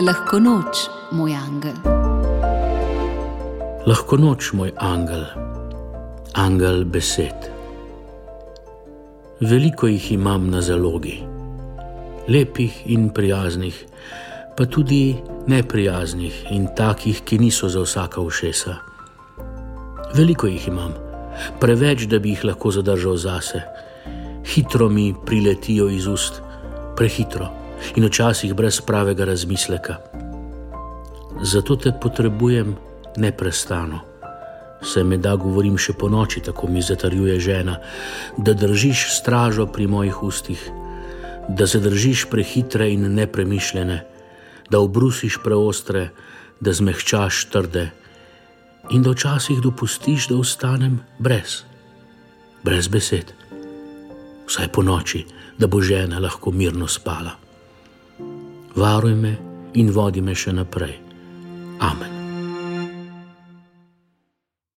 Lahko noč, moj angel. Lahko noč, moj angel, angel besed. Veliko jih imam na zalogi, lepih in prijaznih, pa tudi neprijaznih in takih, ki niso za vsaka ušesa. Veliko jih imam, preveč, da bi jih lahko zadržal zase. Hitro mi priletijo iz ust, prehitro in včasih brez pravega razmisleka. Zato te potrebujem neprestano. Se me da govorim še po noči, tako mi zatarjuje žena, da držiš stražo pri mojih ustih, da se držiš prehitre in nepremišljene, da obrusiš preostre, da zmehčaš trde in da včasih dopustiš, da ostanem brez, brez besed. Vsaj po noči, da bo žena lahko mirno spala. Varuj me in vodi me še naprej. Amen.